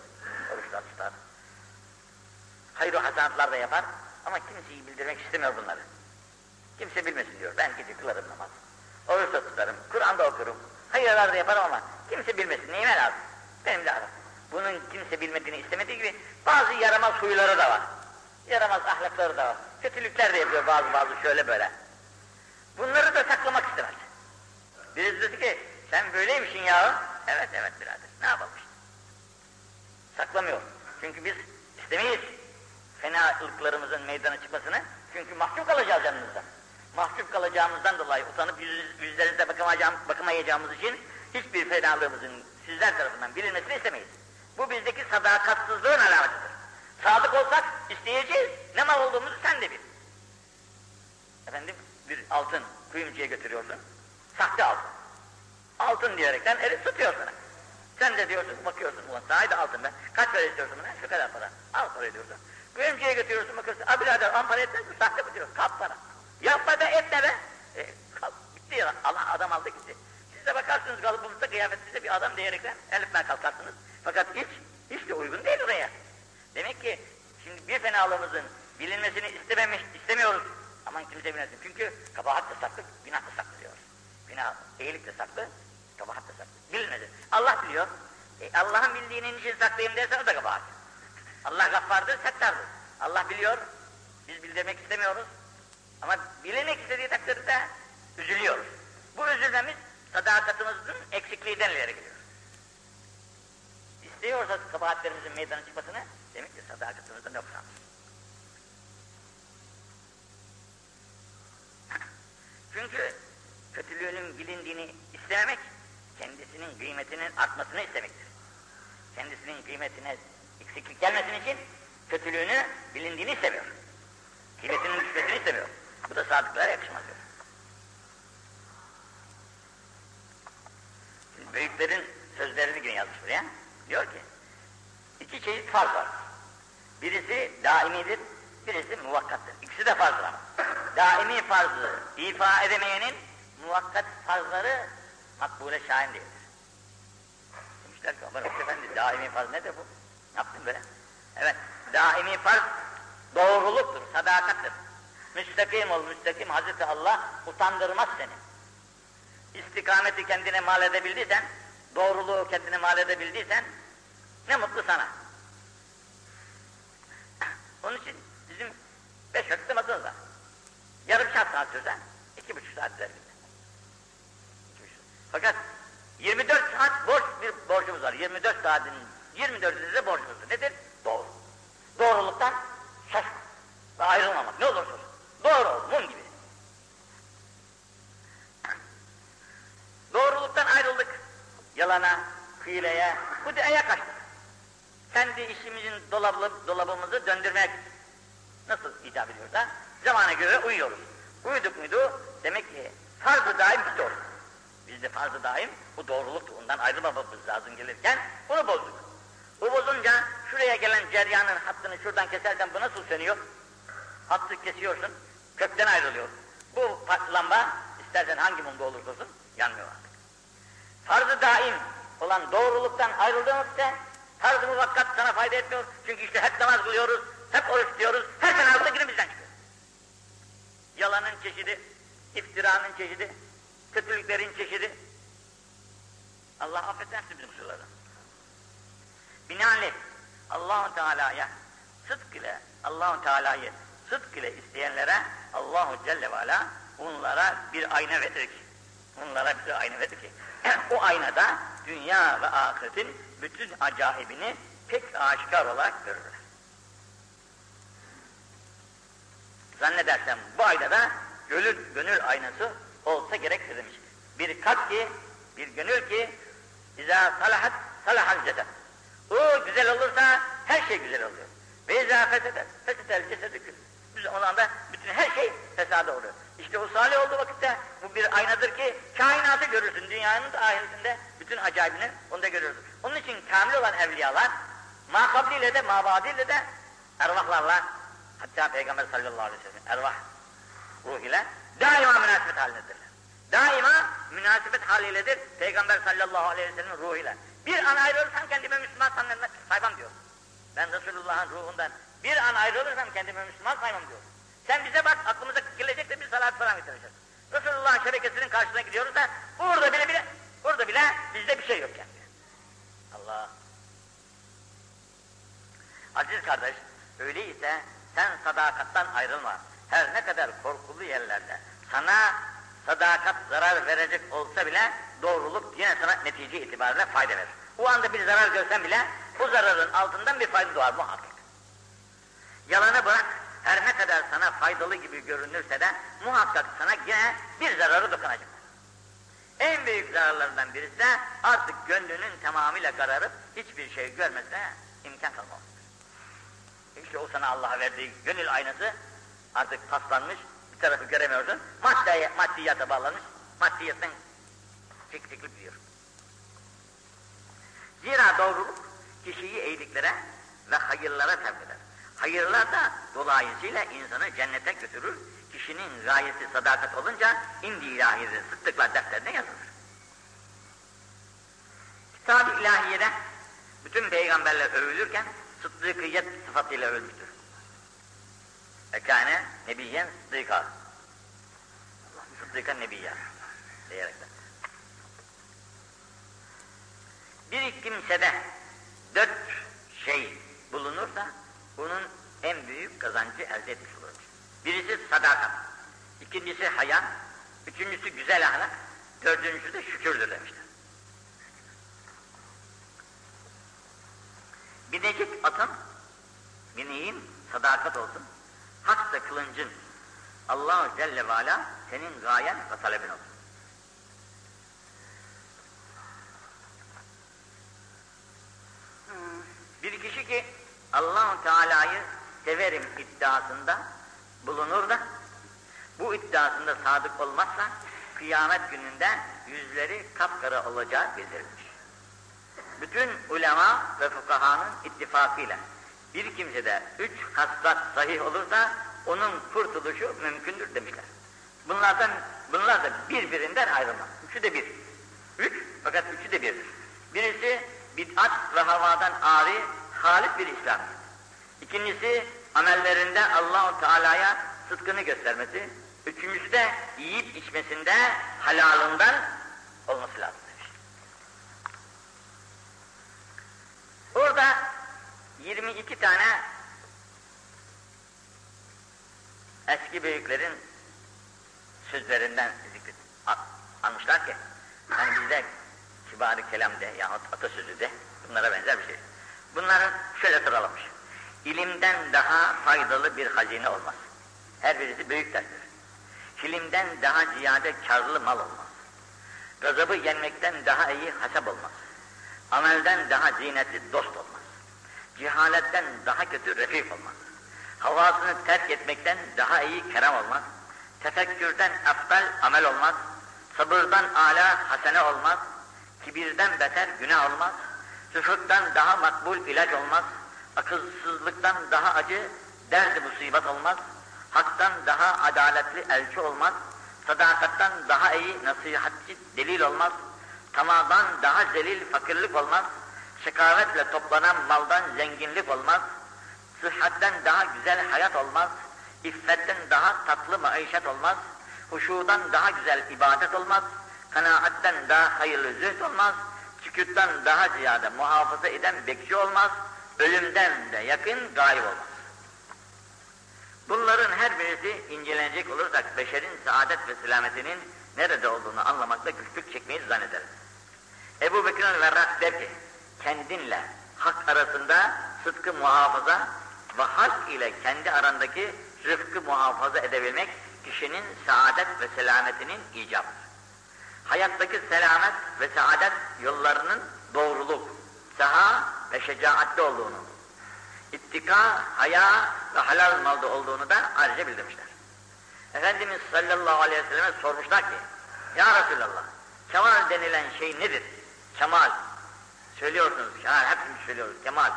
oruçlar tutar, hayır hasanatlar da yapar ama kimseyi bildirmek istemiyor bunları. Kimse bilmesin diyor, ben gece kılarım namaz, oruç tutarım, Kur'an da okurum, hayırlar da yaparım ama kimse bilmesin, neyime lazım? Benim de aram. Bunun kimse bilmediğini istemediği gibi bazı yaramaz huyları da var. Yaramaz ahlakları da var. Kötülükler de yapıyor bazı bazı şöyle böyle. Bunları da saklamak istemez. Birisi dedi ki sen böyleymişsin ya. Evet evet birader ne yapalım işte. Saklamıyor. Çünkü biz istemeyiz fenalıklarımızın meydana çıkmasını. Çünkü mahcup kalacağız yanımızda. Mahcup kalacağımızdan dolayı utanıp yüz, yüzlerinize bakamayacağımız için hiçbir fenalığımızın sizler tarafından bilinmesini istemeyiz. Bu bizdeki sadakatsızlığın alametidir. Sadık olsak isteyeceğiz. Ne mal olduğumuzu sen de bil. Efendim bir altın kuyumcuya götürüyorsun. Sahte altın. Altın diyerekten eli tutuyor sana. Sen de diyorsun bakıyorsun ulan sahi de altın be. Kaç para istiyorsun buna? Şu kadar para. Al para diyorsun. Kuyumcuya götürüyorsun bakıyorsun. Abi birader an para etmez mi? Sahte mi diyor. Kap para. Yapma be etme be. E, kal, gitti ya. Allah adam aldı gitti. Siz de bakarsınız kalıbımızda kıyafetinizde bir adam diyerekten eliften kalkarsınız. Fakat hiç, hiç de uygun değil oraya. Demek ki şimdi bir fenalığımızın bilinmesini istememiş, istemiyoruz. Aman kimse bilmesin. Çünkü kabahat da saklı, günah da saklı diyoruz. Günah, iyilik de saklı, kabahat da saklı. Bilinmedi. Allah biliyor. E, Allah'ın bildiğinin için saklayayım dersen o da kabahat. Allah gaffardır, settardır. Allah biliyor. Biz bildirmek istemiyoruz. Ama bilinmek istediği takdirde Üzülüyoruz. Bu üzülmemiz sadakatimizin eksikliğinden ileri geliyor. İstiyorsa kabahatlerimizin meydana çıkmasını demek ki sadakatimizde noksan. Çünkü kötülüğünün bilindiğini istemek, kendisinin kıymetinin artmasını istemektir. Kendisinin kıymetine eksiklik gelmesin için kötülüğünü bilindiğini istemiyor. Kıymetinin düşmesini istemiyor. Bu da sadıklara yakışmaz. Şimdi büyüklerin sözlerini yine yazmış buraya. Diyor ki, iki çeşit farz var. Birisi daimidir, birisi muvakkattır. İkisi de farzdır ama. Daimi farzı ifa edemeyenin muvakkat farzları makbule şahin değildir. Demişler ki Hoca Efendi daimi farz nedir bu? Ne yaptın böyle? Evet, daimi farz doğruluktur, sadakattır. Müstakim ol, müstakim Hazreti Allah utandırmaz seni. İstikameti kendine mal edebildiysen, doğruluğu kendine mal edebildiysen, ne mutlu sana. Onun için bizim beş vakit namazımız var. Yarım saat saat sürse, iki buçuk saat sürer. Fakat 24 saat borç bir borcumuz var. 24 saatin 24'ünde de borcumuz var. Nedir? Doğru. Doğruluktan şaşma ve ayrılmamak. Ne olursa olsun. Doğru mum gibi. Doğruluktan ayrıldık. Yalana, hileye, dünyaya kaçtık. Kendi işimizin dolabı, dolabımızı döndürmek nasıl icap ediyorsa zamana göre uyuyoruz. Uyuduk muydu demek ki farz-ı daim bitti olur. Biz de farz-ı daim bu doğruluktu. Ondan ayrılmamamız lazım gelirken bunu bozduk. Bu bozunca şuraya gelen ceryanın hattını şuradan keserken bu nasıl sönüyor? Hattı kesiyorsun, kökten ayrılıyor. Bu lamba istersen hangi mumda olursa olsun yanmıyor artık. Farz-ı daim olan doğruluktan ayrıldığın vakitte farz-ı muvakkat sana fayda etmiyor. Çünkü işte hep namaz kılıyoruz, hep oruç tutuyoruz, her sene altı günü bizden çıkıyor. Yalanın çeşidi, iftiranın çeşidi, kötülüklerin çeşidi. Allah affetsin bizim kusurları. Binaenaleyh allah Teala'ya sıdk ile allah Teala'yı sıdk ile isteyenlere Allahu Celle ve Ala onlara bir ayna verir ki onlara bir ayna verir ki o aynada dünya ve ahiretin bütün acayibini pek aşikar olarak görürler. Zannedersem bu aynada gönül, gönül aynası olsa gerektir demiş. Bir kalp ki, bir gönül ki İzâ salahat salahal ceset. O güzel olursa her şey güzel oluyor. Ve izâ fesedet, fesetel cesedü Biz ondan da bütün her şey fesada oluyor. İşte o salih olduğu vakitte bu bir aynadır ki kainatı görürsün. Dünyanın da ahiretinde bütün acayibini onda görürsün. Onun için kamil olan evliyalar makabliyle de mabadiyle de ervahlarla hatta Peygamber sallallahu aleyhi ve sellem ervah ruh ile daima münasebet halindedirler. Daima münasebet haliyledir Peygamber sallallahu aleyhi ve sellem ruhuyla. Bir an ayrılırsam kendime Müslüman saymam diyor. Ben Resulullah'ın ruhundan bir an ayrılırsam kendime Müslüman saymam diyor. Sen bize bak aklımıza gelecek de bir salat falan getireceğiz. Resulullah'ın şebekesinin karşısına gidiyoruz da burada bile bile burada bile bizde bir şey yok yani. Allah. Aziz kardeş öyleyse sen sadakattan ayrılma. Her ne kadar korkulu yerlerde sana sadakat zarar verecek olsa bile doğruluk yine sana netice itibariyle fayda verir. O anda bir zarar görsen bile bu zararın altından bir fayda doğar muhakkak. Yalanı bırak, her ne kadar sana faydalı gibi görünürse de muhakkak sana yine bir zararı dokunacak. En büyük zararlarından birisi de artık gönlünün tamamıyla kararıp hiçbir şey görmesine imkan kalmaz. İşte o sana Allah'a verdiği gönül aynası artık paslanmış, bir tarafı göremiyorsun, maddeye, maddiyata bağlanmış, maddiyetten çek çekilip gidiyor. Zira doğruluk kişiyi iyiliklere ve hayırlara sevk eder. Hayırlar da dolayısıyla insanı cennete götürür. Kişinin gayesi sadakat olunca indi ilahide sıddıkla defterine yazılır. Kitab-ı ilahiyede bütün peygamberler övülürken sıddıkiyet sıfatıyla övülmüştür. Ekâne nebiyyen sıddıka. Sıddıka nebiyyen diyerekten. Bir kimsede dört şey bulunursa bunun en büyük kazancı elde etmiş olur. Birisi sadakat, ikincisi haya, Üçüncüsü güzel ahlak. Dördüncüsü de şükürdür demişler. Binecek atın, bineğin sadakat olsun. Haksa kılıncın Allah Celle ve Ala senin gayen ve talebin olsun. Bir kişi ki Allahu Teala'yı severim iddiasında bulunur da bu iddiasında sadık olmazsa kıyamet gününde yüzleri kapkara olacağı bildirilmiş. Bütün ulema ve fukahanın ittifakıyla bir kimsede üç haslat sahih olursa onun kurtuluşu mümkündür demişler. Bunlardan bunlar da birbirinden ayrılmaz. Üçü de bir. Üç fakat üçü de birdir. Birisi bid'at ve havadan ari halis bir İslam. İkincisi amellerinde Allahu Teala'ya sıdkını göstermesi. Üçüncüsü de yiyip içmesinde halalından olması lazım demiş. Orada 22 tane eski büyüklerin sözlerinden zikret almışlar ki hani bizde kibar-ı kelam de yahut atasözü de bunlara benzer bir şey. Bunların şöyle sıralamış. İlimden daha faydalı bir hazine olmaz. Her birisi büyük derstir. Hilimden daha ziyade karlı mal olmaz. Gazabı yenmekten daha iyi hasap olmaz. Amelden daha zinetli dost olmaz. Cehaletten daha kötü refik olmaz. Havasını terk etmekten daha iyi kerem olmaz. Tefekkürden eftal amel olmaz. Sabırdan ala hasene olmaz. Kibirden beter günah olmaz. Süfürkten daha makbul ilaç olmaz. Akılsızlıktan daha acı derdi musibet olmaz. Haktan daha adaletli elçi olmaz. Sadakattan daha iyi nasihatçi delil olmaz. Tamadan daha zelil fakirlik olmaz. Şekavetle toplanan maldan zenginlik olmaz. Sıhhatten daha güzel hayat olmaz. İffetten daha tatlı maişet olmaz. Huşudan daha güzel ibadet olmaz. Kanaatten daha hayırlı zühd olmaz. Sükuttan daha ziyade muhafaza eden bekçi olmaz. Ölümden de yakın gayb olmaz. Bunların her birisi incelenecek olursak beşerin saadet ve selametinin nerede olduğunu anlamakta güçlük çekmeyi zannederiz. Ebu Bekir Verrak der ki, kendinle hak arasında sıdkı muhafaza ve hak ile kendi arandaki rıfkı muhafaza edebilmek kişinin saadet ve selametinin icabıdır. Hayattaki selamet ve saadet yollarının doğruluk, saha ve şecaatli olduğunu, ittika, haya ve halal malda olduğunu da ayrıca bildirmişler. Efendimiz sallallahu aleyhi ve selleme sormuşlar ki, Ya Resulallah, kemal denilen şey nedir? Kemal. Söylüyorsunuz, kemal, hepimiz söylüyoruz, kemal.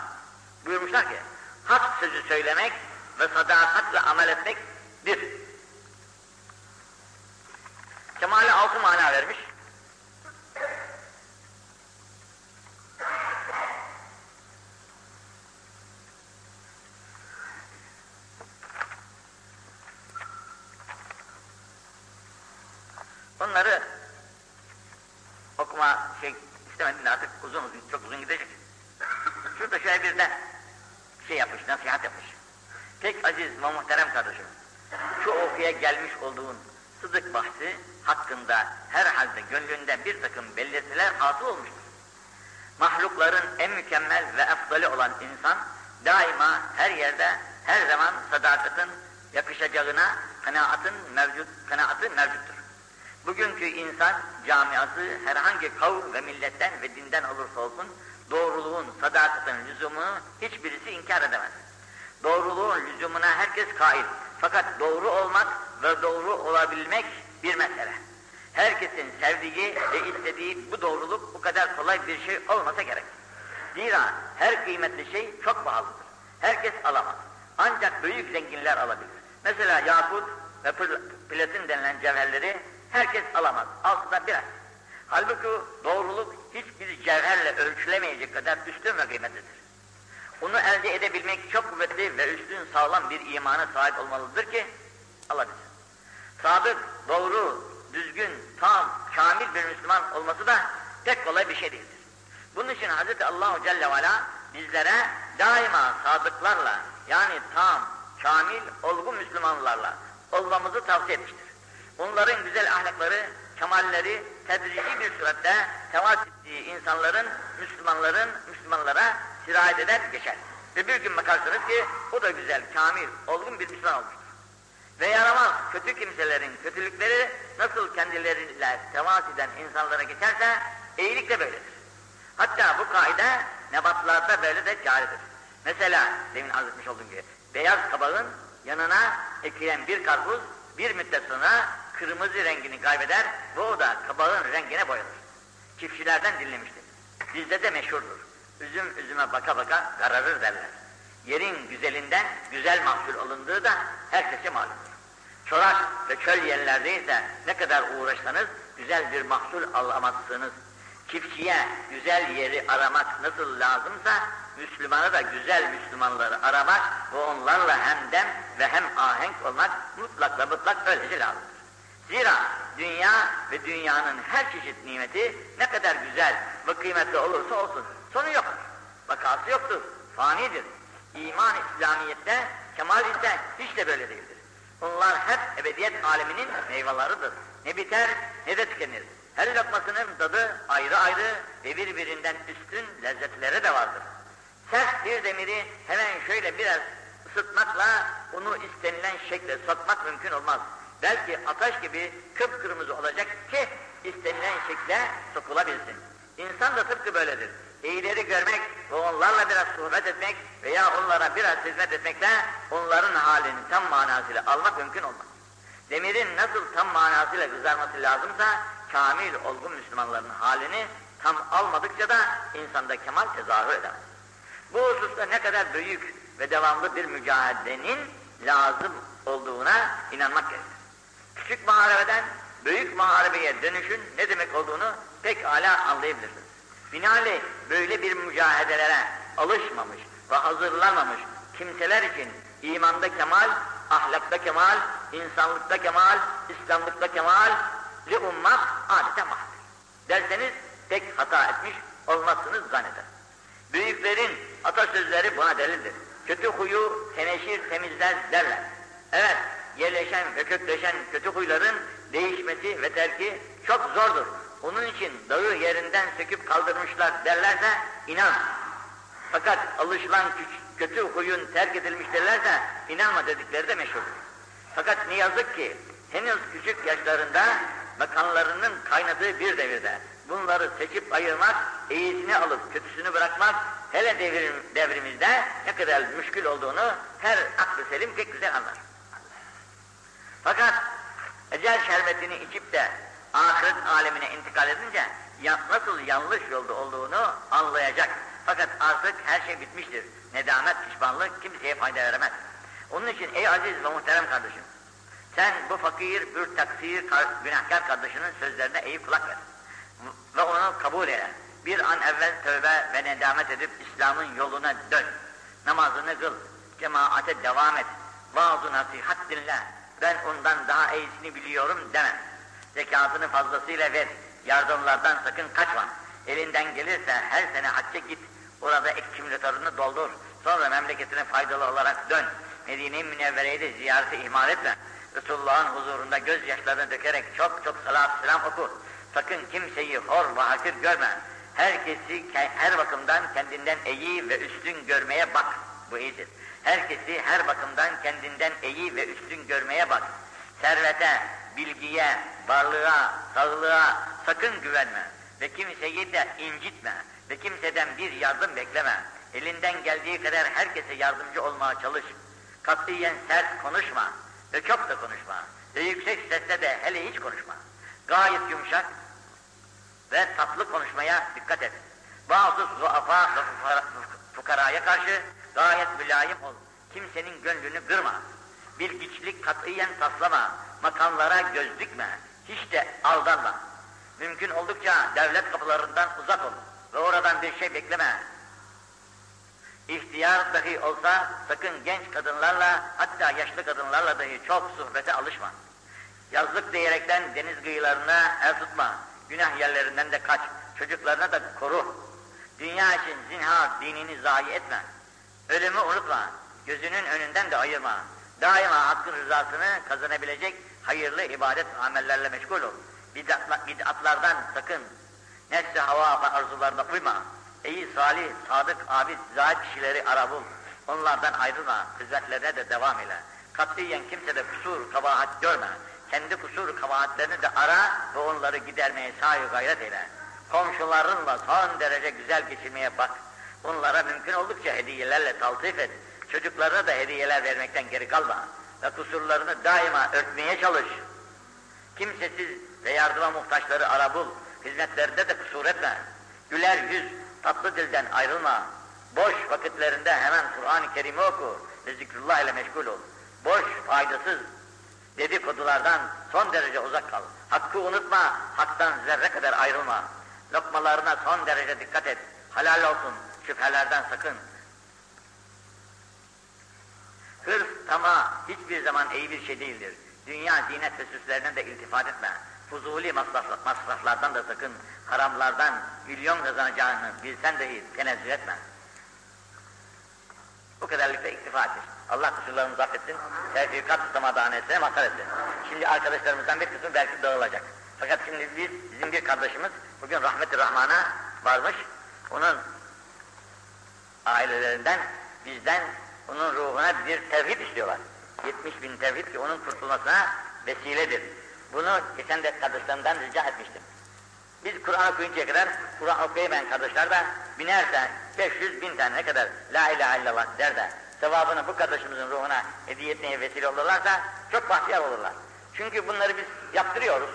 Buyurmuşlar ki, hak sözü söylemek ve sadakatle amel etmektir. Kemale altı mana vermiş. Onları okuma şey istemedim artık uzun uzun, çok uzun gidecek. Şurada şöyle bir de şey yapmış, nasihat yapmış. Pek aziz ve muhterem kardeşim, şu okuya gelmiş olduğun sıdık bahsi hakkında herhalde gönlünde bir takım belirtiler hasıl olmuştur. Mahlukların en mükemmel ve efdali olan insan daima her yerde her zaman sadakatin yakışacağına kanaatın mevcut kanaatı mevcuttur. Bugünkü insan camiası herhangi kavm ve milletten ve dinden olursa olsun doğruluğun, sadakatin lüzumunu hiçbirisi inkar edemez. Doğruluğun lüzumuna herkes kail. Fakat doğru olmak ve doğru olabilmek bir mesele. Herkesin sevdiği ve istediği bu doğruluk bu kadar kolay bir şey olmasa gerek. Zira her kıymetli şey çok pahalıdır. Herkes alamaz. Ancak büyük zenginler alabilir. Mesela yakut ve platin denilen cevherleri herkes alamaz. Altıda biraz. Halbuki doğruluk hiçbir cevherle ölçülemeyecek kadar üstün ve kıymetlidir. Onu elde edebilmek çok kuvvetli ve üstün sağlam bir imana sahip olmalıdır ki alabilsin. Sadık, doğru, düzgün, tam, kamil bir Müslüman olması da pek kolay bir şey değildir. Bunun için Hz. Allahu Celle ve Ala bizlere daima sadıklarla yani tam, kamil, olgun Müslümanlarla olmamızı tavsiye etmiştir. onların güzel ahlakları, kemalleri tedrici bir suratte temas ettiği insanların, Müslümanların, Müslümanlara sirayet eder geçer. Ve bir gün bakarsınız ki o da güzel, kamil, olgun bir Müslüman olmuştur. Ve yaramaz kötü kimselerin kötülükleri nasıl kendileriyle temas eden insanlara geçerse eğilik de böyledir. Hatta bu kaide nebatlarda böyle de caridir. Mesela demin arz etmiş olduğum gibi beyaz kabağın yanına ekilen bir karpuz bir müddet sonra kırmızı rengini kaybeder ve o da kabağın rengine boyanır. Çiftçilerden dinlemiştim. Bizde de meşhurdur. Üzüm üzüme baka baka kararır derler. Yerin güzelinden güzel mahsul alındığı da herkese malumdur. Çorak ve çöl yerlerde ise ne kadar uğraşsanız güzel bir mahsul alamazsınız. Çiftçiye güzel yeri aramak nasıl lazımsa Müslümana da güzel Müslümanları aramak ve onlarla hemdem ve hem ahenk olmak mutlak ve mutlak öylece lazımdır. Zira dünya ve dünyanın her çeşit nimeti ne kadar güzel ve kıymetli olursa olsun sonu yoktur. Vakası yoktur, fanidir. İman İslamiyet'te, kemal ise hiç de böyle değildir. Bunlar hep ebediyet aleminin meyveleridir. Ne biter ne de tükenir. Her lokmasının tadı ayrı ayrı ve birbirinden üstün lezzetleri de vardır. Sert bir demiri hemen şöyle biraz ısıtmakla onu istenilen şekle sokmak mümkün olmaz. Belki ateş gibi kıpkırmızı olacak ki istenilen şekle sokulabilsin. İnsan da tıpkı böyledir. İyileri görmek ve onlarla biraz sohbet etmek veya onlara biraz hizmet etmekle onların halini tam manasıyla almak mümkün olmaz. Demirin nasıl tam manasıyla kızarması lazımsa kamil olgun Müslümanların halini tam almadıkça da insanda kemal tezahür edemez. Bu hususta ne kadar büyük ve devamlı bir mücadelenin lazım olduğuna inanmak gerekir. Küçük muharebeden büyük muharebeye dönüşün ne demek olduğunu pek hala anlayabilirsiniz. Binaenaleyh böyle bir mücadelelere alışmamış ve hazırlanmamış kimseler için imanda kemal, ahlakta kemal, insanlıkta kemal, İslamlıkta kemal li ummak adeta mahdır. Derseniz pek hata etmiş olmazsınız zanneder. Büyüklerin atasözleri buna delildir. Kötü huyu teneşir temizler derler. Evet, yerleşen ve kökleşen kötü huyların değişmesi ve terki çok zordur. Onun için dağı yerinden söküp kaldırmışlar derlerse inan. Fakat alışılan kötü huyun terk edilmiş derlerse inanma dedikleri de meşhurdur. Fakat ne yazık ki henüz küçük yaşlarında ve kaynadığı bir devirde bunları seçip ayırmak, iyisini alıp kötüsünü bırakmak hele devrim, devrimizde ne kadar müşkül olduğunu her aklı selim pek güzel anlar. Fakat ecel şerbetini içip de ahiret alemine intikal edince ya, nasıl yanlış yolda olduğunu anlayacak. Fakat artık her şey bitmiştir. Nedamet, pişmanlık kimseye fayda veremez. Onun için ey aziz ve muhterem kardeşim, sen bu fakir, bir taksir, günahkar kardeşinin sözlerine eğip kulak ver. Ve onu kabul eyle. Bir an evvel tövbe ve nedamet edip İslam'ın yoluna dön. Namazını kıl, cemaate devam et. Vaaz-ı nasihat dinle. Ben ondan daha iyisini biliyorum deme. Zekatını fazlasıyla ver. Yardımlardan sakın kaçma. Elinden gelirse her sene hacca git. Orada ekümülatörünü doldur. Sonra memleketine faydalı olarak dön. Medine-i Münevvere'yi de ziyareti ihmal etme. Resulullah'ın huzurunda gözyaşlarını dökerek çok çok salat selam oku. Sakın kimseyi hor ve hakir görme. Herkesi her bakımdan kendinden iyi ve üstün görmeye bak. Bu iyidir. Herkesi her bakımdan kendinden iyi ve üstün görmeye bak. Servete, bilgiye, varlığa, sağlığa sakın güvenme. Ve kimseyi de incitme. Ve kimseden bir yardım bekleme. Elinden geldiği kadar herkese yardımcı olmaya çalış. Katiyen sert konuşma. Ve çok da konuşma. Ve yüksek sesle de hele hiç konuşma. Gayet yumuşak ve tatlı konuşmaya dikkat et. Bazı zuafa fukaraya karşı gayet mülayim ol. Kimsenin gönlünü kırma. Bilgiçlik katiyen taslama. Makamlara göz dikme. Hiç de aldanma. Mümkün oldukça devlet kapılarından uzak ol. Ve oradan bir şey bekleme. İhtiyar dahi olsa sakın genç kadınlarla hatta yaşlı kadınlarla dahi çok sohbete alışma. Yazlık diyerekten deniz kıyılarına el tutma. Günah yerlerinden de kaç. Çocuklarına da koru. Dünya için zinha dinini zayi etme. Ölümü unutma. Gözünün önünden de ayırma. Daima hakkın rızasını kazanabilecek hayırlı ibadet amellerle meşgul ol. Bid'atla- Bid'atlardan sakın. Nefsi hava arzularına uyma. İyi, salih, sadık, abid, zahid kişileri ara bul. Onlardan ayrılma, hizmetlerine de devam ile. Katiyen kimse de kusur, kabahat görme. Kendi kusur, kabahatlerini de ara ve onları gidermeye sahi gayret eyle. Komşularınla son derece güzel geçirmeye bak. Onlara mümkün oldukça hediyelerle taltif et. Çocuklarına da hediyeler vermekten geri kalma. Ve kusurlarını daima örtmeye çalış. Kimsesiz ve yardıma muhtaçları ara bul. Hizmetlerinde de kusur etme. Güler yüz, tatlı dilden ayrılma. Boş vakitlerinde hemen Kur'an-ı Kerim'i oku ve zikrullah ile meşgul ol. Boş, faydasız dedikodulardan son derece uzak kal. Hakkı unutma, haktan zerre kadar ayrılma. Lokmalarına son derece dikkat et. Halal olsun, şüphelerden sakın. Hırs, tamah hiçbir zaman iyi bir şey değildir. Dünya zinet ve de iltifat etme. Fuzuli masraf, masraflardan da sakın. Haramlardan milyon kazanacağını bilsen dahi tenezzül etme. Bu kadarlıkla iktifa etmiş. Allah kusurlarımızı affetsin. Tevfikat tutamadanetine mazhar etsin. Şimdi arkadaşlarımızdan bir kısmı belki dağılacak. Fakat şimdi biz, bizim bir kardeşimiz bugün rahmeti rahmana varmış. Onun ailelerinden, bizden onun ruhuna bir tevhid istiyorlar. 70 bin tevhid ki onun kurtulmasına vesiledir. Bunu geçen de kardeşlerimden rica etmiştim. Biz Kur'an okuyuncaya kadar, Kur'an okuyamayan kardeşler de binerse 500 bin tane ne kadar La ilahe illallah der de sevabını bu kardeşimizin ruhuna hediye etmeye vesile olurlarsa çok bahtiyar olurlar. Çünkü bunları biz yaptırıyoruz.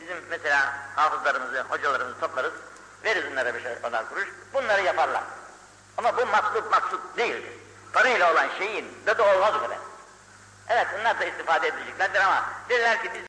Bizim mesela hafızlarımızı, hocalarımızı toplarız, veririz onlara bir şey kadar kuruş, bunları yaparlar. Ama bu maksut maksut değildir. Parayla olan şeyin de de olmaz o. Evet onlar da istifade edeceklerdir ama derler ki biz